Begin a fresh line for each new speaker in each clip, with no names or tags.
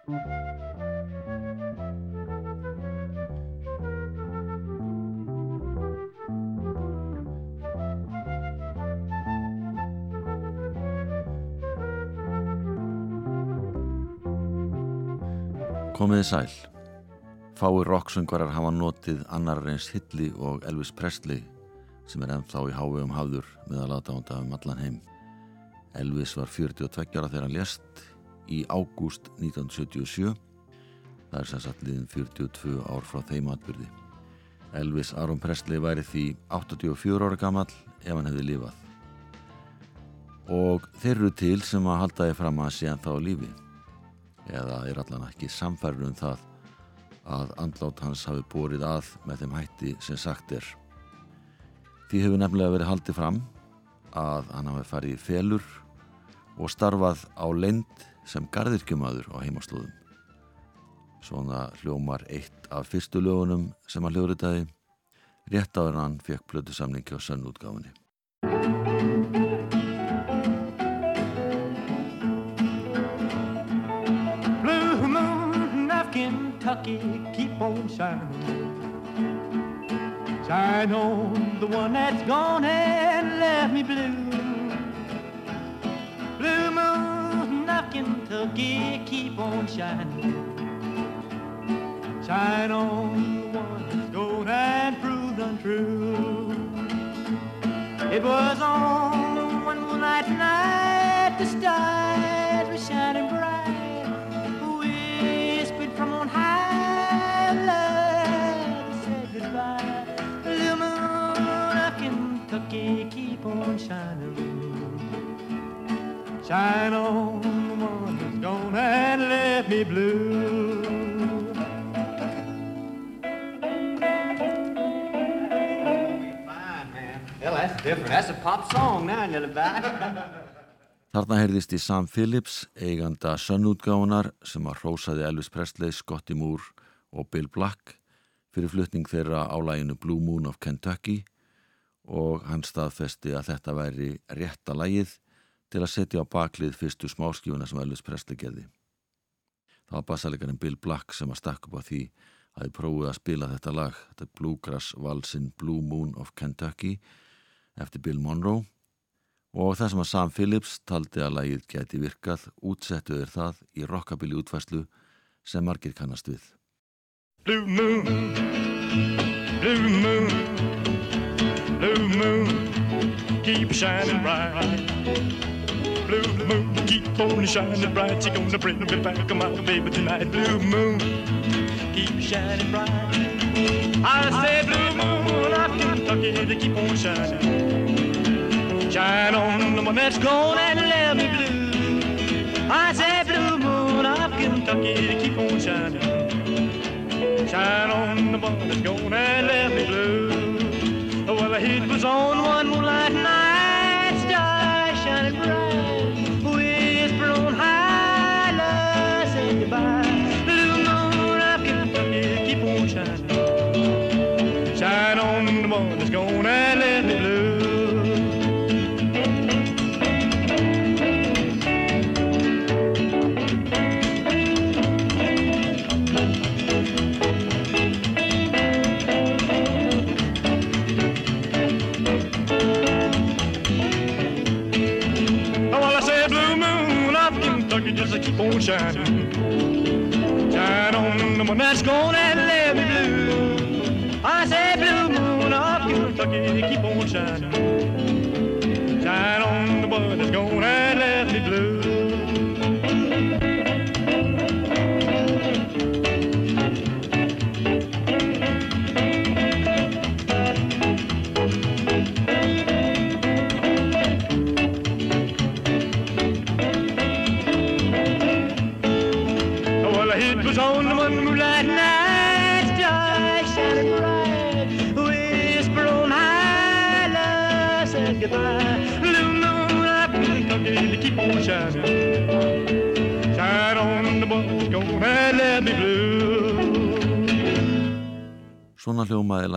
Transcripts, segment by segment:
Komiði sæl. Fáir rocksöngvarar hafa notið annar reyns Hilli og Elvis Presley sem er ennþá í hávegum hafður með að lata ánda um allan heim. Elvis var 42 ára þegar hann lést í ágúst 1977. Það er sem sagt liðin 42 ár frá þeim atbyrði. Elvis Aron Presley væri því 84 ára gammal ef hann hefði lifað. Og þeir eru til sem að halda þið fram að sé hann þá lífið eða er allan ekki samfærður um það að andlát hans hafi bórið að með þeim hætti sem sagt er. Því hefur nefnilega verið haldið fram að hann hafi farið í felur og starfað á lend sem gardirkjumadur á heimaslóðum. Svona hljómar eitt af fyrstu lögunum sem hann hljóriðaði rétt en hann fekk blödu samningi á sönnútgáfinni.
Kentucky, keep on shining. Shine on the one that's gone and left me blue. Blue of Kentucky, keep on shining. Shine on the one that's gone and proved untrue. It was on the one moonlight night the stars were shining bright. Whispered from on high, love said goodbye. The little moon of Kentucky keep on shining. Shine on me blue. Well, that's different. That's a pop song now, you
Þarna heyrðist í Sam Phillips, eiganda sönnútgáðunar sem að rósaði Elvis Presley, Scotty Moore og Bill Black fyrir flutning þeirra á læginu Blue Moon of Kentucky og hann staðfesti að þetta væri rétta lægið til að setja á baklið fyrstu smáskífuna sem Elvis Presley gerði. Það var bassalegarinn Bill Black sem að stakk upp á því að þið prófið að spila þetta lag, þetta er Bluegrass valsinn Blue Moon of Kentucky eftir Bill Monroe og það sem að Sam Phillips taldi að lægið geti virkað útsettuður það í rockabilly útvæslu sem margir kannast við. Blue Moon Blue Moon Blue moon, keep shining bright. Blue moon, keep on shining bright. You're gonna bring me back, my baby, tonight. Blue moon, keep shining bright. I say, blue moon, I Kentucky, to keep on shining. Shine on the one that's gone and let me blue. I say, blue moon of Kentucky, to keep on shining. Shine on the one that's gone and let me blue. Well, the heat was on one moonlight night, on. Shine on the one that's gonna let me blue. I say blue moon of Kentucky, keep on shining.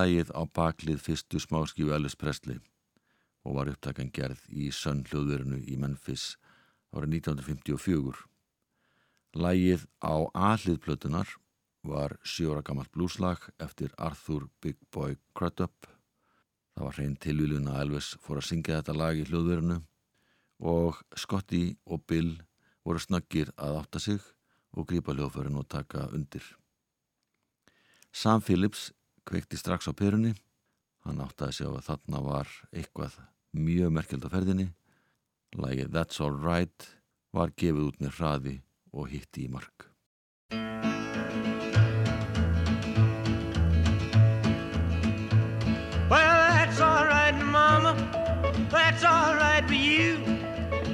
Lægið á baklið fyrstu smáskífu Elvis Presley og var upptakan gerð í Sun hljóðverinu í Memphis árið 1954. Lægið á aðliðplötunar var sjóra gammalt blúslag eftir Arthur Big Boy Crudup. Það var hrein tilvílun að Elvis fór að syngja þetta lag í hljóðverinu og Scotty og Bill voru snaggir að átta sig og grípa hljóðförin og taka undir. Sam Phillips kveikti strax á perunni. Hann áttaði sig á að þarna var eitthvað mjög merkjald á ferðinni. Lægið That's Alright var gefið út með hraði og hitti í mark.
Well, that's all right, Mama. That's all right for you.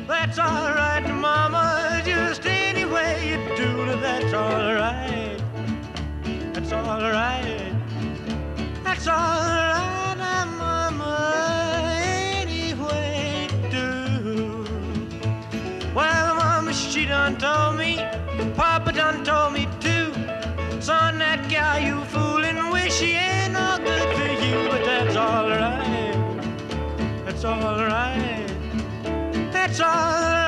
That's all right, Mama. Just any way you do that's all right. That's all That's all right, now, Mama. Any way do. Well, Mama, she done told me. Papa done told me too. Son, that guy you fooling with, she ain't no good for you, but that's all right. That's all right. That's all right,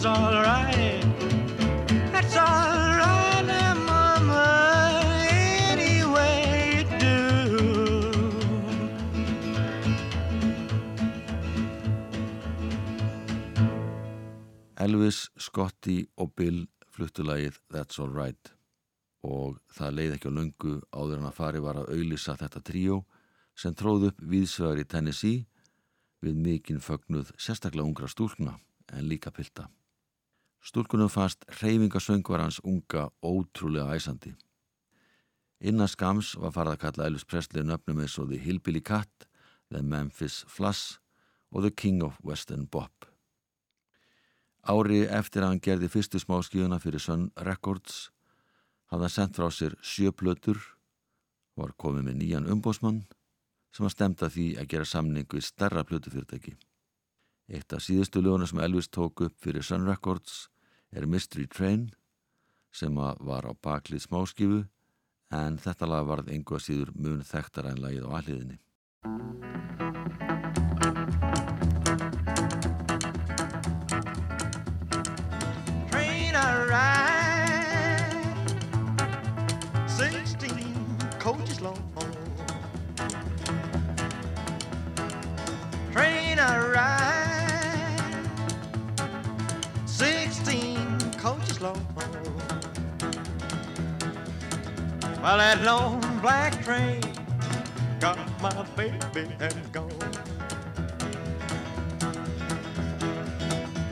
That's all right. That's all right, now, Mama. Any way you do.
Elvis, Scotty og Bill fluttu lagið That's Alright og það leið ekki á löngu áður en að fari var að auðlýsa þetta tríó sem tróð upp viðsvegar í Tennessee við mikinn fögnuð sérstaklega ungra stúlkna en líka pilta. Stúlkunum fast reyfingasöngvarans unga ótrúlega æsandi. Innan skams var farið að kalla Elvis Presley nöfnum eins og The Hillbilly Cat, The Memphis Fluss og The King of Western Bop. Ári eftir að hann gerði fyrstu smáskíðuna fyrir Sun Records hafði hann sendt frá sér sjö plötur var komið með nýjan umbósmann sem að stemta því að gera samning við stærra plötufyrirtæki. Eitt af síðustu löguna sem Elvis tók upp fyrir Sun Records er Mystery Train sem var á baklið smáskífu en þetta lag varð einhver síður mun þekktara en lagið á alliðinni.
Well, that long black train got my baby and gone.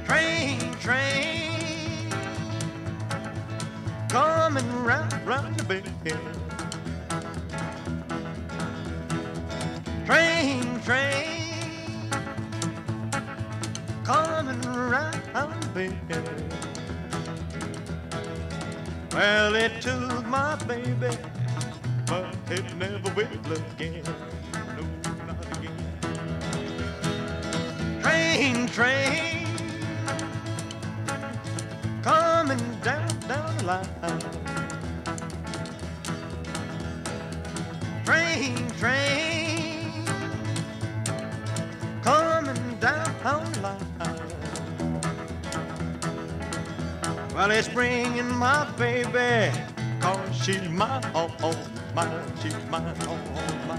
Train, train, coming round, round the bend. Train, train, coming round the bend. Well, it took my baby, but it never will again. No, not again. Train, train, coming down, down the line. Train, train, Well, it's bringing my baby, cause she's my, oh, oh, my, she's my, oh, oh, my.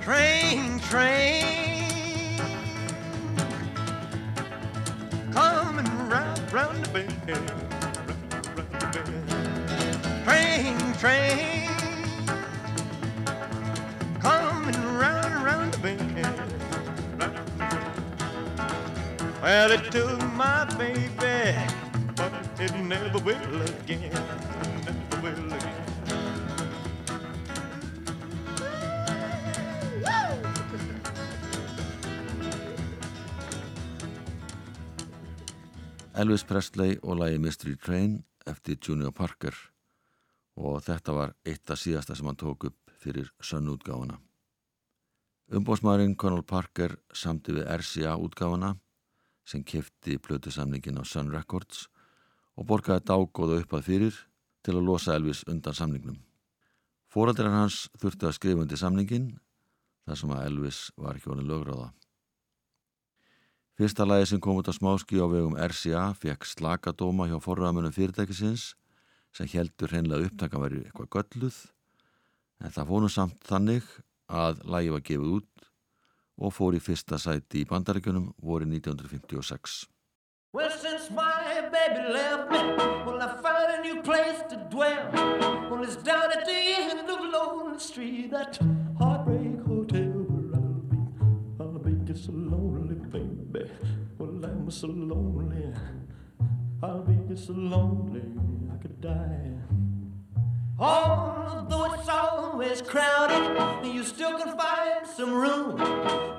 train, train. The the. Train, train, coming round, round the bend. Well, it took my baby, but it never will again. Never will again.
Elvis Presley og lagi Mystery Train eftir Junior Parker og þetta var eitt af síðasta sem hann tók upp fyrir sönnútgáfuna. Umbósmaðurinn Conal Parker samti við RCA útgáfuna sem kifti plötusamningin á Sun Records og borgaði dágóða upp að fyrir til að losa Elvis undan samningnum. Fóraldrar hans þurfti að skrifa undir samningin þar sem að Elvis var ekki vonið lögráða. Fyrsta lagi sem kom út á smáski á vegum RCA fekk slakadóma hjá forraðamönnum fyrirtækisins sem heldur hreinlega upptaka verið eitthvað gölluð en það fónu samt þannig að lagi var gefið út og fór í fyrsta sæti í bandaríkunum voru 1956.
Well, since my baby left me, well, I found a new place to dwell. Well, it's down at the end of Lonely Street, that so lonely. I'll be so lonely, I could die. Although it's always crowded, you still can find some room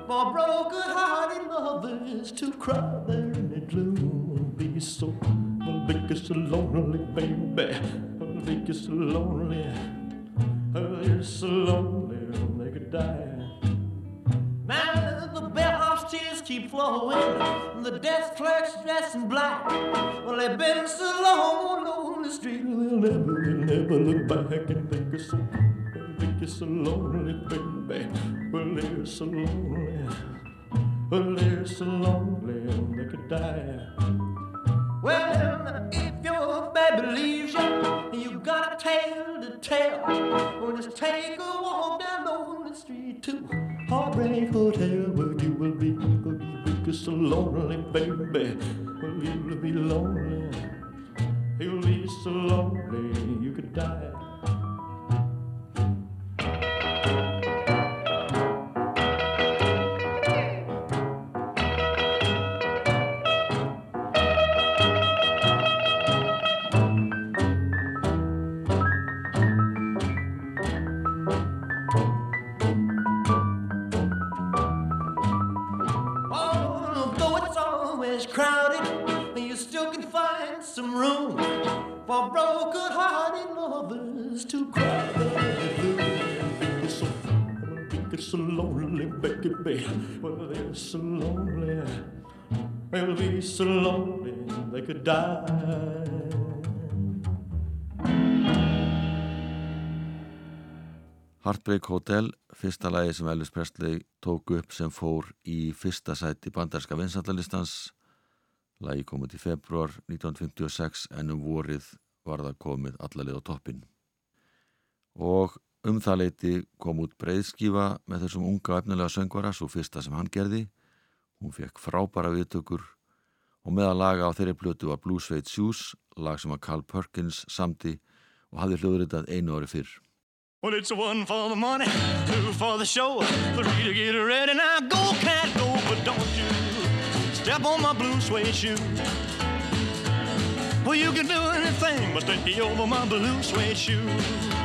for broken-hearted lovers to cry there in the gloom. Be so, I'll be so lonely, baby. I'll be so lonely. I'll be so lonely, they could die. Now bellhop's tears keep flowing, the desk clerk's dressed in black. Well, they've been so long on the street, they'll never, never look back and think it's so, think it's so lonely, baby. Well, they're so lonely, well, they're so lonely, they could die. Well, if your baby leaves you, you got a tale to tell, well, just take a walk down the street to Heartbreak oh, Hotel, where you will be, will you be so lonely, baby. Well, you'll be lonely, you'll be so lonely, you could die. So lonely, baby. Well, they're so lonely. They'll be so lonely they could die.
Heartbreak Hotel, fyrsta lagi sem Elvis Presley tók upp sem fór í fyrsta sæti bandarska vinsaldalistans. Lagi kom út í februar 1956 en um vorið var það komið allalið á toppin. Og um það leiti kom út breyðskífa með þessum unga efnilega söngvara, svo fyrsta sem hann gerði. Hún fekk frábæra viðtökur og meðal laga á þeirri blötu var Blue Suede Shoes, lag sem að Carl Perkins samti og hafði hljóðritað einu ári fyrr.
Well, it's one for the money, two for the show, three to get ready. Now go, cat, go, but don't you step on my blue suede shoe. Well, you can do anything but stay over my blue suede shoe.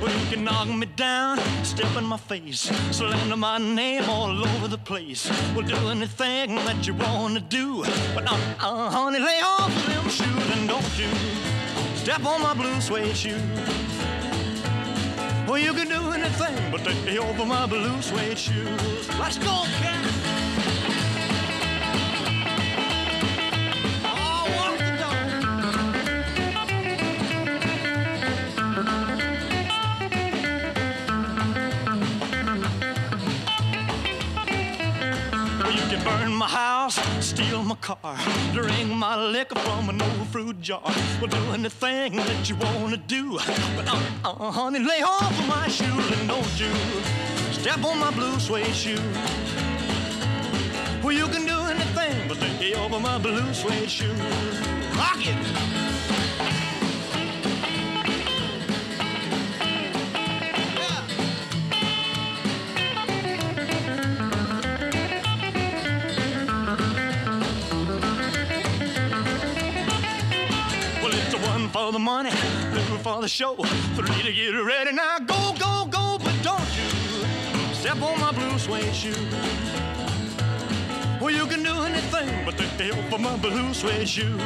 Well, you can knock me down, step in my face, slander my name all over the place. Well, do anything that you want to do. But, uh, uh, honey, lay off them shoes and don't you step on my blue suede shoe. Well, you can do anything but take over my blue suede shoes. Let's go, cat. House steal my car, drink my liquor from an old fruit jar. Well, do anything that you wanna do. But uh, uh, honey, lay off of my shoes and don't you step on my blue suede shoe. Well, you can do anything but lay off of my blue suede shoes. Rock it! For the money, two for the show, three to get ready. Now go, go, go, but don't you step on my blue suede shoe. Well, you can do anything but the hell for my blue suede shoe.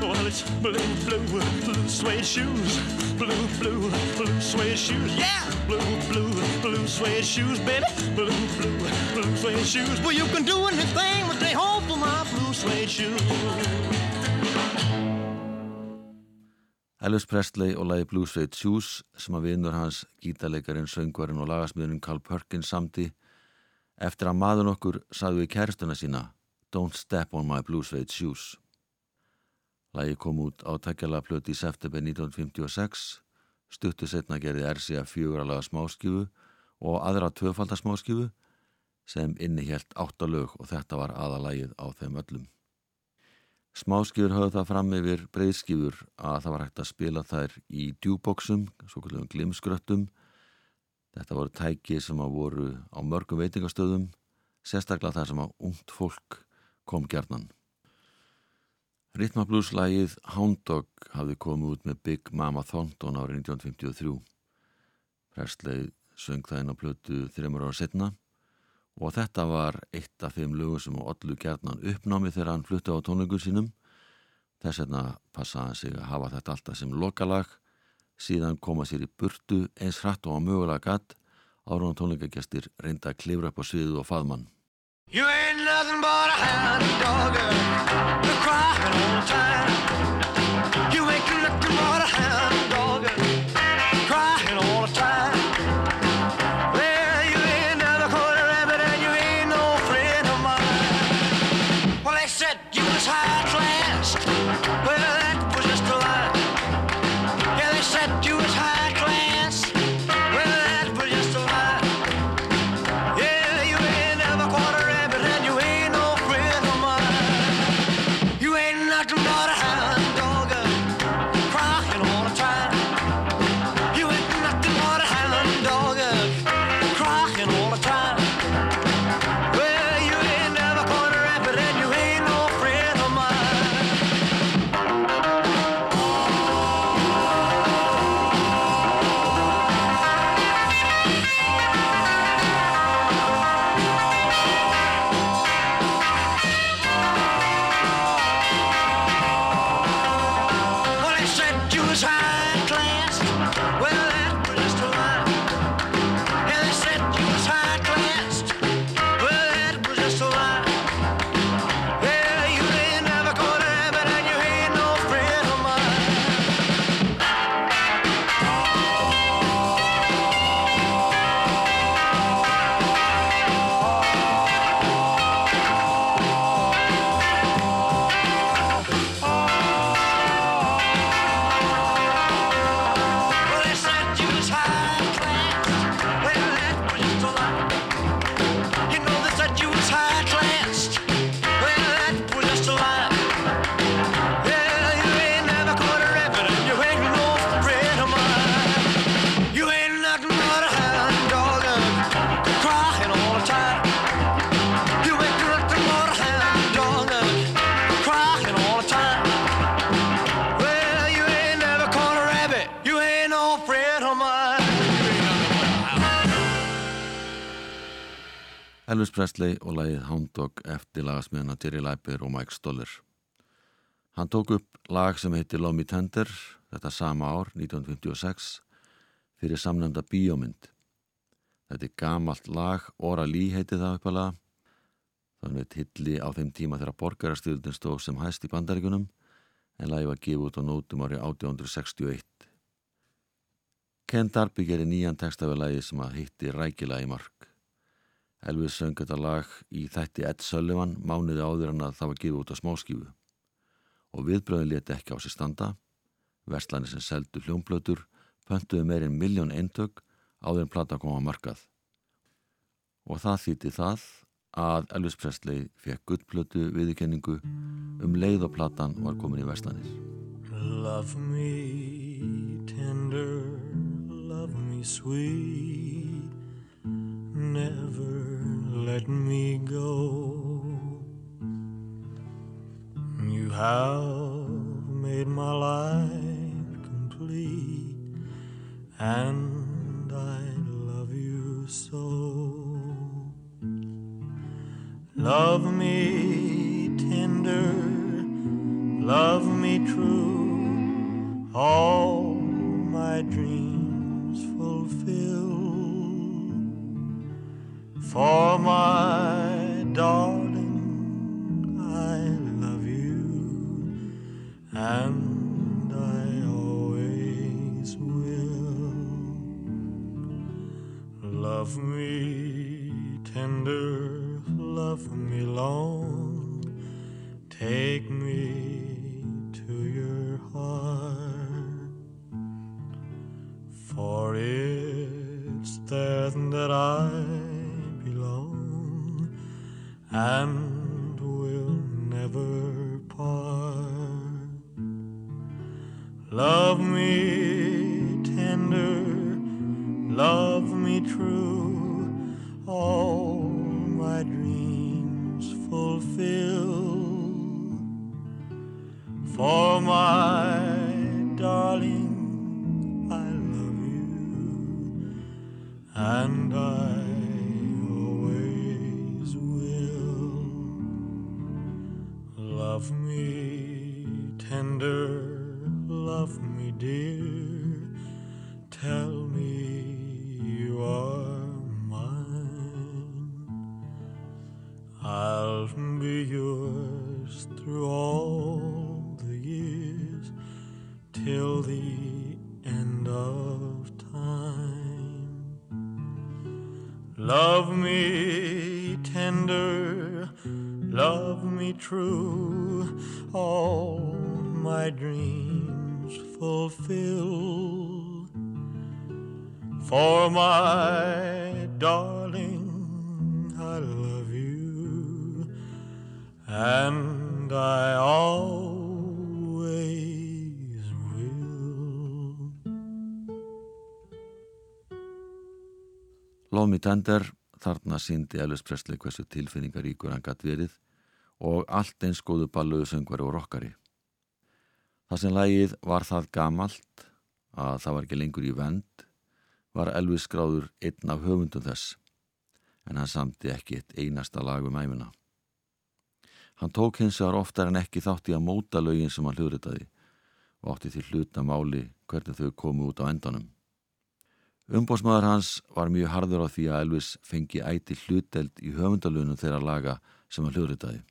Well, it's blue, blue, blue suede shoes. Blue, blue, blue suede shoes. Yeah! Blue, blue, blue suede shoes, baby. Blue, blue, blue suede shoes. Well, you can do anything but they hold for my blue suede shoes.
Elvis Presley og lagi Blue Suede Shoes sem að vinnur hans gítarleikarin, söngvarinn og lagasmiðurinn Carl Perkins samti eftir að maður okkur saðu við kærstuna sína Don't Step on My Blue Suede Shoes. Lagi kom út á takkjala plöti í september 1956, stuttu setna gerði RCA fjöguralaga smáskifu og aðra tvöfaldarsmáskifu sem innihjælt áttalög og þetta var aðalagið á þeim öllum. Smáskjur höfðu það fram yfir breyðskjur að það var hægt að spila þær í djúboksum, svo kallum glimskröttum. Þetta voru tæki sem að voru á mörgum veitingastöðum, sérstaklega þar sem að ungt fólk kom gerðnan. Ritmablúslægið Hound Dog hafði komið út með Big Mama Thornton árið 1953. Presley söng það inn á plötu þreymur ára setna og þetta var eitt af þeim lögum sem allu gerðnan uppnámi þegar hann flutti á tónleikum sínum. Þess vegna passaði hann sig að hafa þetta alltaf sem lokalag, síðan koma sér í burtu eins hratt og á mögulega gatt ára tónleikagestir reynda að klifra upp á sviðu og faðmann.
You ain't nothing but a hound
Presley og lagið Hound Dog eftir lagasmiðana Jerry Leiber og Mike Stoller. Hann tók upp lag sem heitir Love Me Tender, þetta sama ár, 1956, fyrir samnefnda bíómynd. Þetta er gamalt lag, Ora Lee heiti það uppalega. Þannig að hilli á þeim tíma þegar borgarastyrildin stóð sem hæst í bandaríkunum, en lagi var gefið út á nótum árið 1861. Ken Darby gerir nýjan texta við lagi sem að hitti rækilega í mark. Elvis söng þetta lag í þætti Ed Sullivan mánuði áður en að það var gefið út á smáskífu og viðbröðin leti ekki á sér standa Vestlani sem seldu hljómblötur pöntuðu meirinn miljón eintök áður en plata koma markað. Og það þýtti það að Elvis Presley fekk gullblötu viðkenningu um leið og platan var komin í Vestlanis.
Love me tender, love me sweet, never let me go. You have made my life complete and I love you so. Love me tender, love me true, all my dreams For my darling, I love you and I always will. Love me tender, love me long, take me to your heart. For it's there that I and we'll never part. Love me tender, love me true all my dreams fulfill. For my
Tender, þarna síndi Elvis Presley hversu tilfinningaríkur hann gætt verið og allt eins góðu balluðu söngvari og rockari. Það sem lægið var það gamalt að það var ekki lengur í vend var Elvis skráður einn af höfundum þess en hann samti ekki eitt einasta lag um æfina. Hann tók hins vegar oftar en ekki þátt í að móta lögin sem hann hljóðritaði og átti því hluta máli hvernig þau komu út á endanum. Umbósmaður hans var mjög harður á því að Elvis fengi æti hluteld í höfundalunum þeirra laga sem hann hljóðritaði.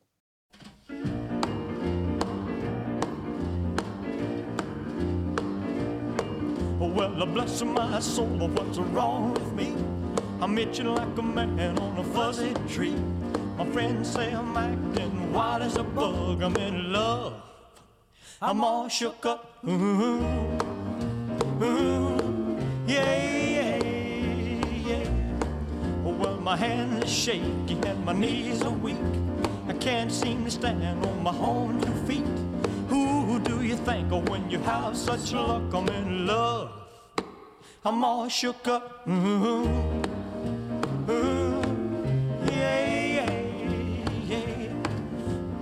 Well, bless my soul, what's wrong with me? I'm itching like a man on a fuzzy tree. My friends say I'm acting wild as a bug. I'm in love. I'm all shook up. Ooh, ooh, yeah, my hands are shaky and my knees are weak. I can't seem to stand on my own two feet. Who do you think of when you have such luck? I'm in love. I'm all shook up. Mm-hmm. Mm-hmm. Ooh, ooh.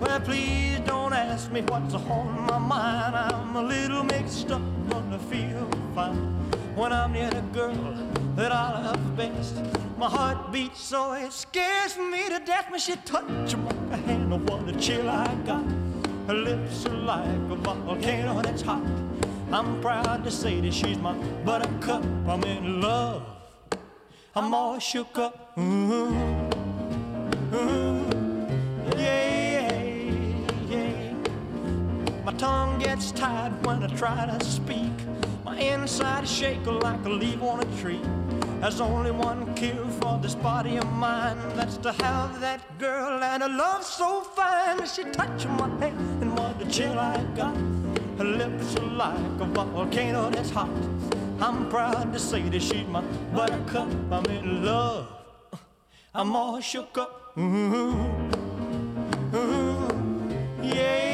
Well, please don't ask me what's on my mind. I'm a little mixed up, gonna feel fine when I'm near the girl that I love best. My heart beats so it scares me to death when she touches my hand. Oh, what a chill I got. Her lips are like a volcano that's hot. I'm proud to say that she's my buttercup. I'm in love. I'm all shook up. Ooh, ooh, yeah. My tongue gets
tired when I try to speak. My inside is shaking like a leaf on a tree. There's only one cure for this body of mine. That's to have that girl and a love so fine. She touched my hand and what the chill I got. Her lips are like a volcano that's hot. I'm proud to say that she's my buttercup. I'm in love. I'm all shook up. Ooh, ooh, yeah.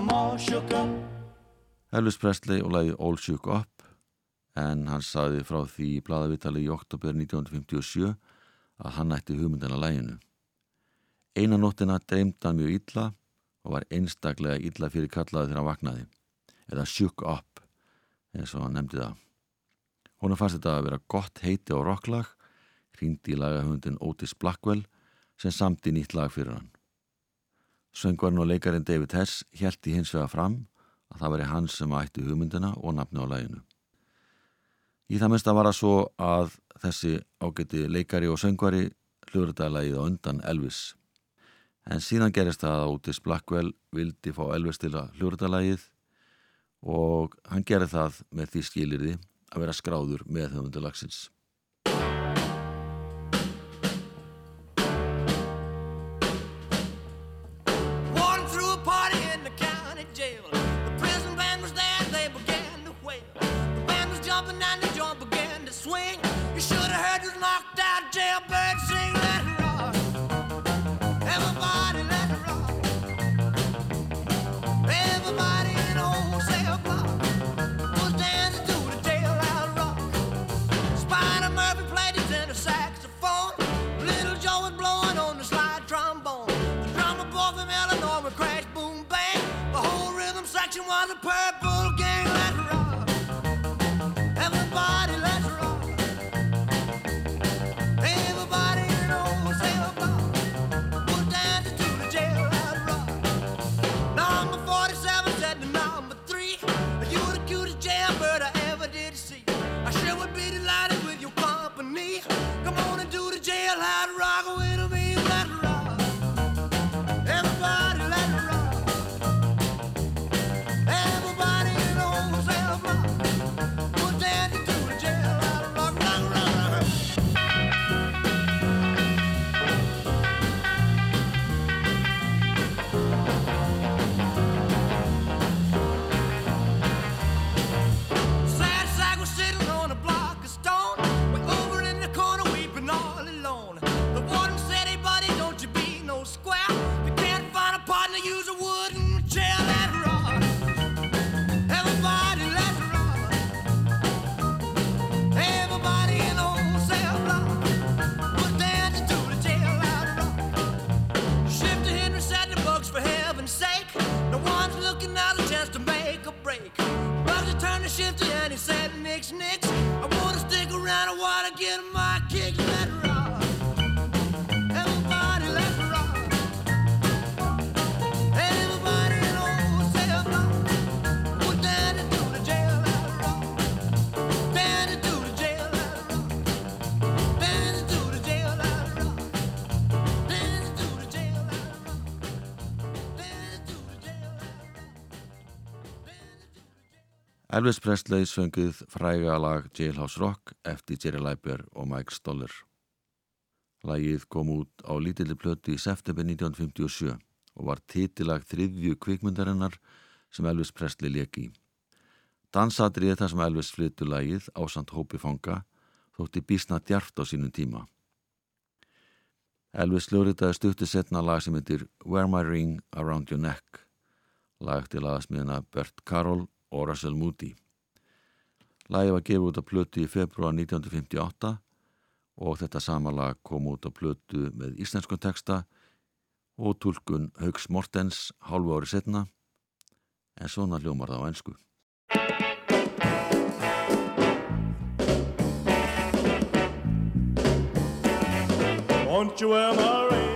I'm all shook up.
Elvis Presley og lagi All Shook Up en hann saði frá því í bladavitali í oktober 1957 að hann ætti hugmyndina læginu. Einanóttina dreymd hann mjög illa og var einstaklega illa fyrir kallaði þegar hann vaknaði eða Shook Up eins og hann nefndi það. Hún fannst þetta að vera gott heiti á rocklag hrýndi í lagahundin Otis Blackwell sem samti nýtt lag fyrir hann. Söngvarinn og leikarin David Hess í hins vega fram að það veri hans sem ætti hugmyndina og nafni á læginu. Í það minnst að vara svo að þessi ágæti leikari og söngvari hljóðröðalægið á undan Elvis. En síðan gerist það að Otis Blackwell vildi fá Elvis til að hljóðröðalægið og hann gerði það með því skilirði að vera skráður með höfundalagsins.
the pain.
Elvis Presley söngið fræga lag Jailhouse Rock eftir Jerry Leiber og Mike Stoller. Lagið kom út á lítilli plötu í september 1957 og var titilag þriðju kvikmyndarinnar sem Elvis Presley leki í. Dansatriði þar sem Elvis flyttu lagið á samt hópi fanga þótti bísna djarft á sínum tíma. Elvis ljóriðaði stuttu setna lag sem heitir Wear My Ring Around Your Neck lag til aðasmiðina Bert Carroll og Russell Moody. Lagið var gefið út á plötu í februar 1958 og þetta sama lag kom út á plötu með íslenskum texta og tólkun Haugs Mortens hálfu ári setna en svona hljómar það á ennsku.
Won't you wear my ring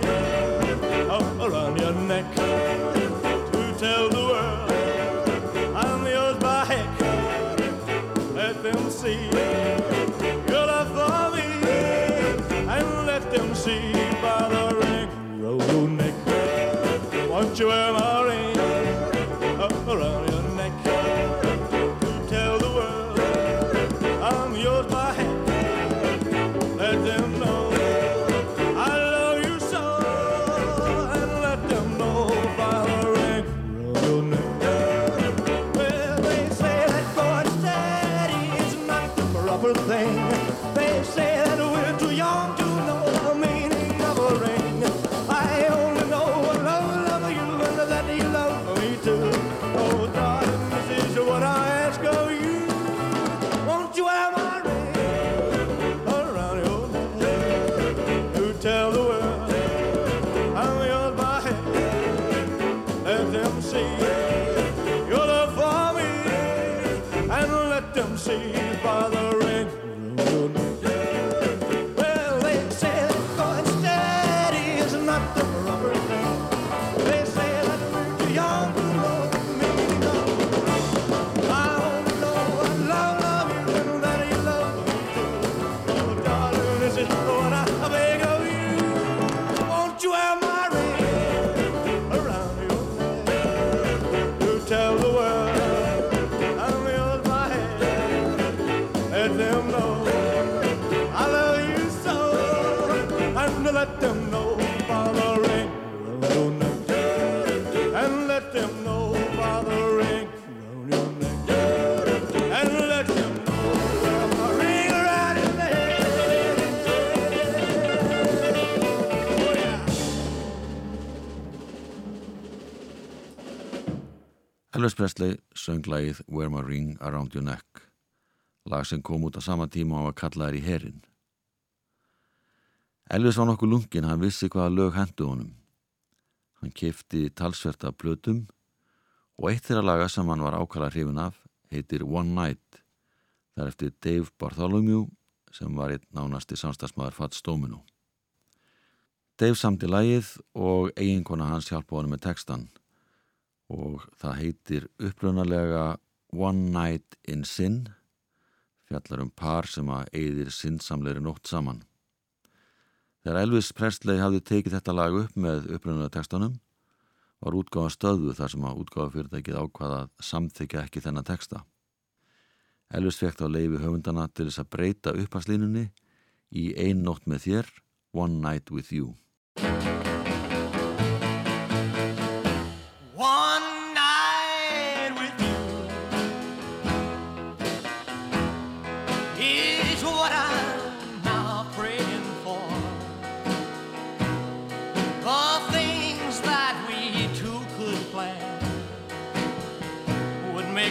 Elvis Presley söng lagið Wear My Ring Around Your Neck lag sem kom út á sama tíma og var kallaður í herin. Elvis var nokkuð lungin, hann vissi hvaða lög hendu honum. Hann kefti talsverta blötum og eitt þeirra laga sem hann var ákala hrifin af heitir One Night. Það er eftir Dave Bartholomew sem var einn nánasti samstagsmaður Fats Domino. Dave samti lagið og eiginkona hans hjálpa honum með textan og það heitir uppröðnarlega One Night in Sin fjallar um par sem að eigðir sinnsamleiri nótt saman. Þegar Elvis Presley hafði tekið þetta lag upp með uppröðnarlega textanum var útgáfa stöðu þar sem að útgáfa fyrirtækið ákvaða að samþykja ekki þennan texta. Elvis fekk þá leifi höfundana til þess að breyta upphagslínunni í Ein nótt með þér, One Night with You.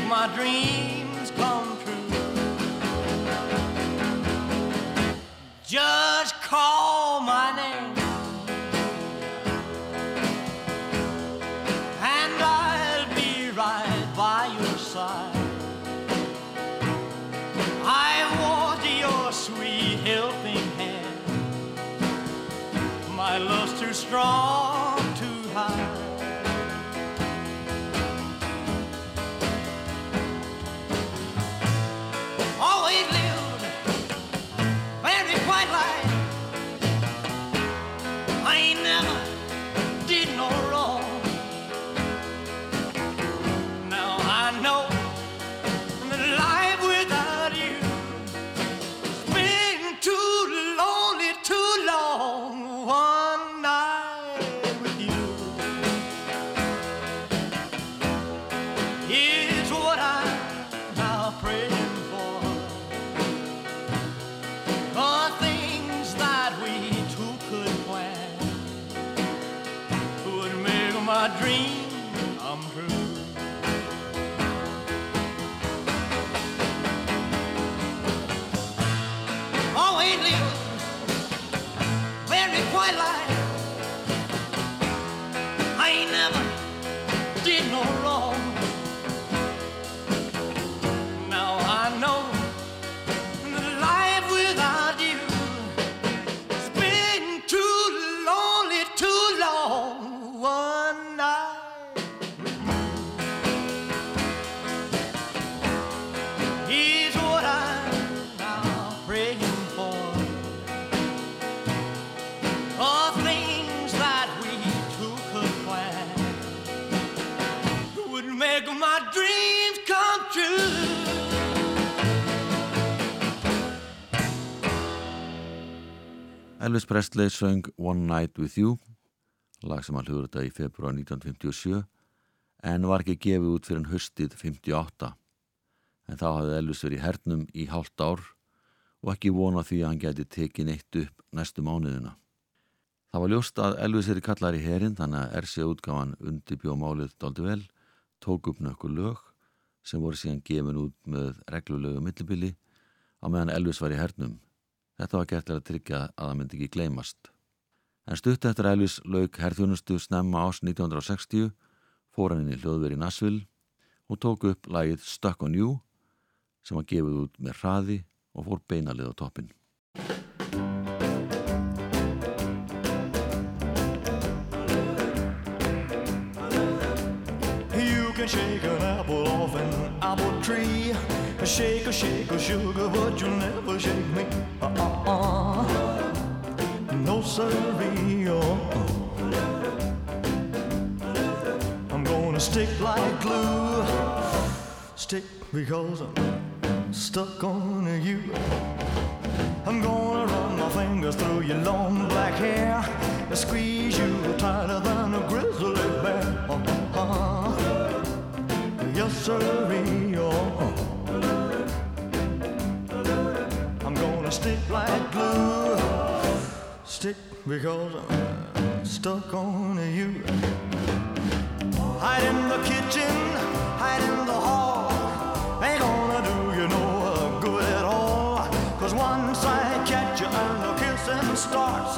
My dreams come true. Just call my name. and I'll be right by your side. I want your sweet helping hand. My love's too strong
Elvis Presley söng One Night With You, lag sem hann hljóður þetta í februar 1957, en var ekki gefið út fyrir höstið 58. En þá hafði Elvis verið í hernum í hálft ár og ekki vona því að hann geti tekið neitt upp næstu mánuðina. Það var ljóst að Elvis er í kallar í herin þannig að RC útgáfan undirbjóð málið daldi vel, tók upp nökkur lög sem voru síðan gefin út með reglulegu millibili á meðan Elvis var í hernum. Þetta var gert að tryggja að það myndi ekki gleymast. En stutt eftir Elvis lauk herþjónustu snemma ás 1960 fór hann inn í hljóðveri Nassvill og tók upp lagið Stuck on You sem var gefið út með hraði og fór beinalið á toppin.
Can shake an apple off an apple tree. Shake a shake a sugar, but you'll never shake me. Uh-uh. No siree. I'm gonna stick like glue. Stick because I'm stuck on you. I'm gonna run my fingers through your long black hair and squeeze you tighter than a grizzly Yes. Oh. I'm gonna stick like glue. Stick because I'm stuck on you. Hide in the kitchen, hide in the hall. Ain't gonna do you no good at all. Cause once I catch you and the kissing starts,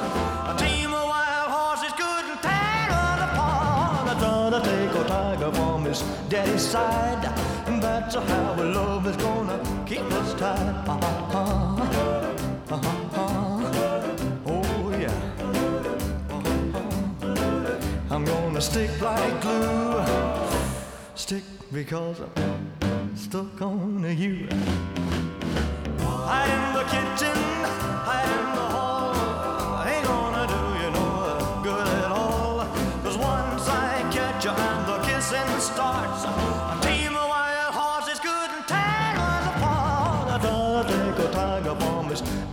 his daddy's side. That's how our love is gonna keep us tied. Uh-huh. Uh-huh. Oh yeah. Uh-huh. I'm gonna stick like glue. Stick because I'm stuck on you. Hide in the kitchen, hide in the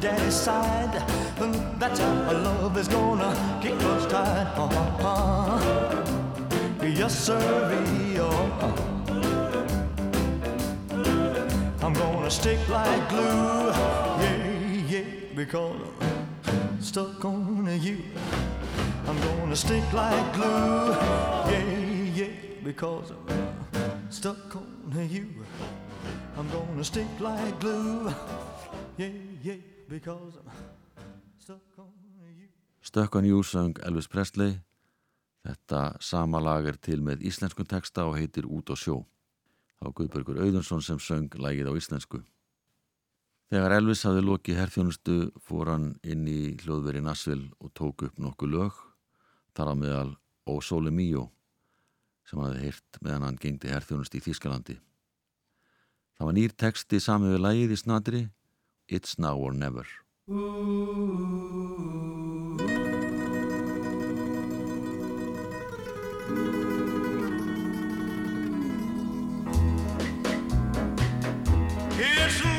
daddy's side. And that's how our love is gonna keep us tied. Uh-huh. Yes, sirree. Oh. I'm gonna stick like glue, yeah, yeah, because I'm stuck on you. I'm gonna stick like glue, yeah, yeah, because I'm stuck on you. I'm gonna stick like glue, yeah, yeah, because I'm stuck on you.
Stuck on You söng Elvis Presley. Þetta sama lag er til með íslenskun texta og heitir Út á sjó. Var Guðbergur Auðunsson sem söng lagið á íslensku. Þegar Elvis hafði lokið herþjónustu fór hann inn í hljóðveri Nassvill og tók upp nokkuð lög, þar á meðal Ó Sole Mio sem hafði heyrt meðan hann gengdi herþjónustu í Þískalandi. Það var nýr texti samið við lagið í snadri It's Now or Never.
It's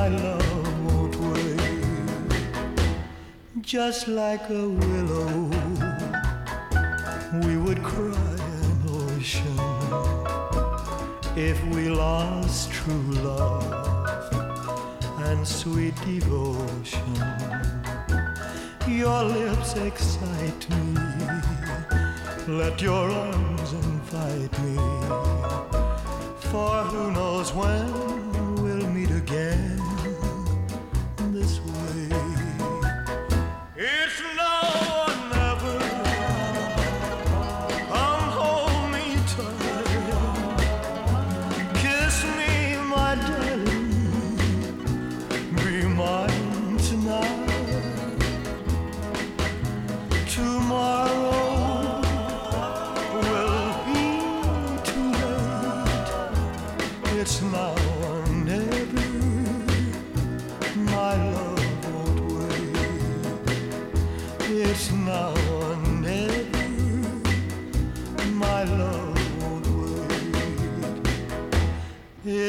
My love won't wait. Just like a willow, we would cry an ocean if we lost true love and sweet devotion. Your lips excite me. Let your arms invite me. For who knows when we'll meet again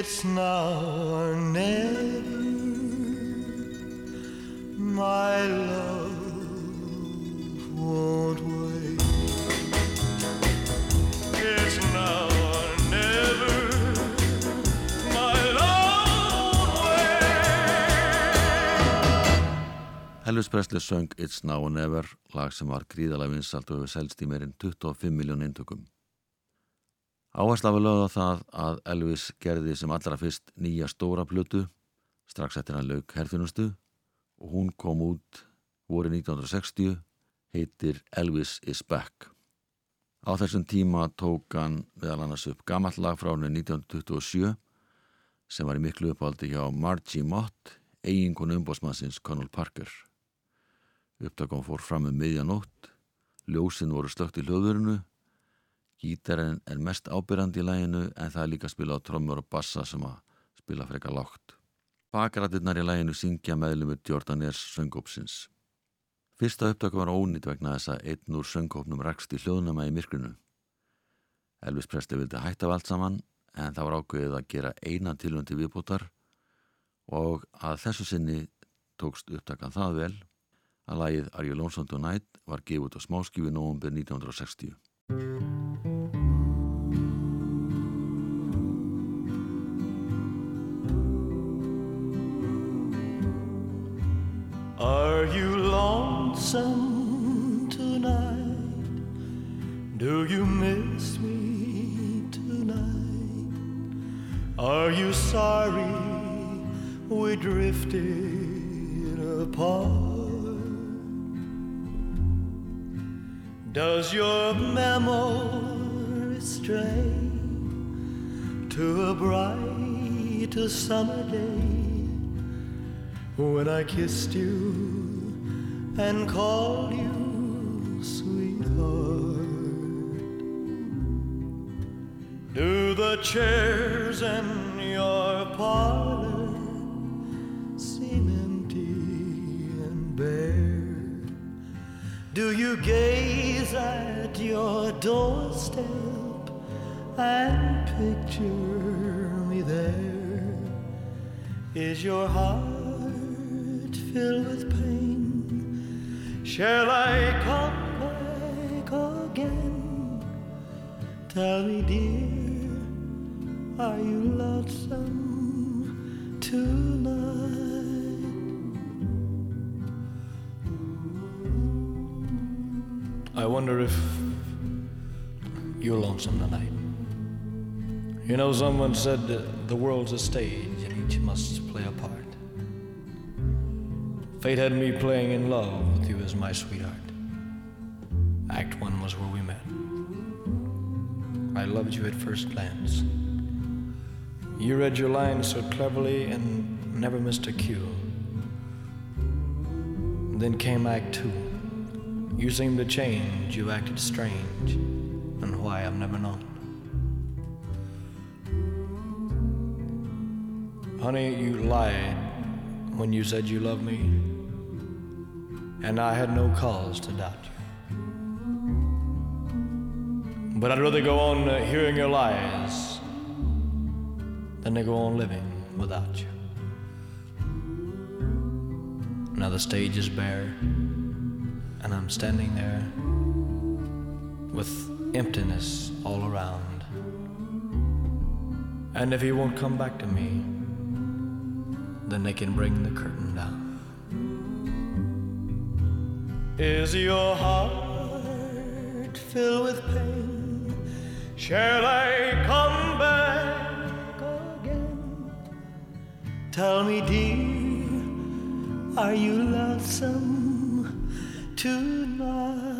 It's now or never. My love won't wait. It's now or never.
Elvis Presley söng It's Now or Never, lag sem var gríðalega vinsalt og hefur selst í meirinn 25 miljón eintökum. Áhersla var lögð á það að Elvis gerði sem allra fyrst nýja stóra plötu, strax eftir hann lauk herfinustu og hún kom út voru 1960, heitir Elvis is Back. Á þessum tíma tók hann meðal annars upp gamall lag frá hann 1927 sem var í miklu uppáldi hjá Margie Mott, eiginkonu umbósmannsins Conal Parker. Upptakum fór fram um miðjanótt, ljósin voru slögt í hljóðurinu, gítarinn er mest ábyrrandi í læginu en það er líka að spila á trommur og bassa sem að spila frekar lágt. Bakrættirnar í læginu syngja meðlumur Jordaners söngópsins. Fyrsta upptöku var ónýtt vegna þess að einn úr söngópnum rakst í hljóðnama í myrkrinu. Elvis Presley vildi hætta allt saman en það var ákveðið að gera eina tilvöndi viðbútar og að þessu sinni tókst upptakan það vel að lagið Are You Lonesome Tonight var gefið út á smáskífi nógumbir 1960.
Lonesome tonight? Do you miss me tonight? Are you sorry we drifted apart? Does your memory stray to a bright summer day? when I kissed you and call you sweetheart. Do the chairs in your parlor seem empty and bare? Do you gaze at your doorstep and picture me there? Is your heart filled with? Shall I come back again? Tell me, dear, are you lonesome tonight? I wonder if you're lonesome tonight. You know, someone said the world's a stage and each must play a part. Fate had me playing in love with you as my sweetheart. Act one was where we met. I loved you at first glance. You read your lines so cleverly and never missed a cue. Then came Act two. You seemed to change, you acted strange, and why I've never known. Honey, you lied when you said you loved me, and I had no cause to doubt you. But I'd rather go on uh, hearing your lies than they go on living without you. Now the stage is bare, and I'm standing there with emptiness all around. And if he won't come back to me, then they can bring the curtain down. Is your heart filled with pain? Shall I come back again? Tell me, dear, are you lonesome tonight?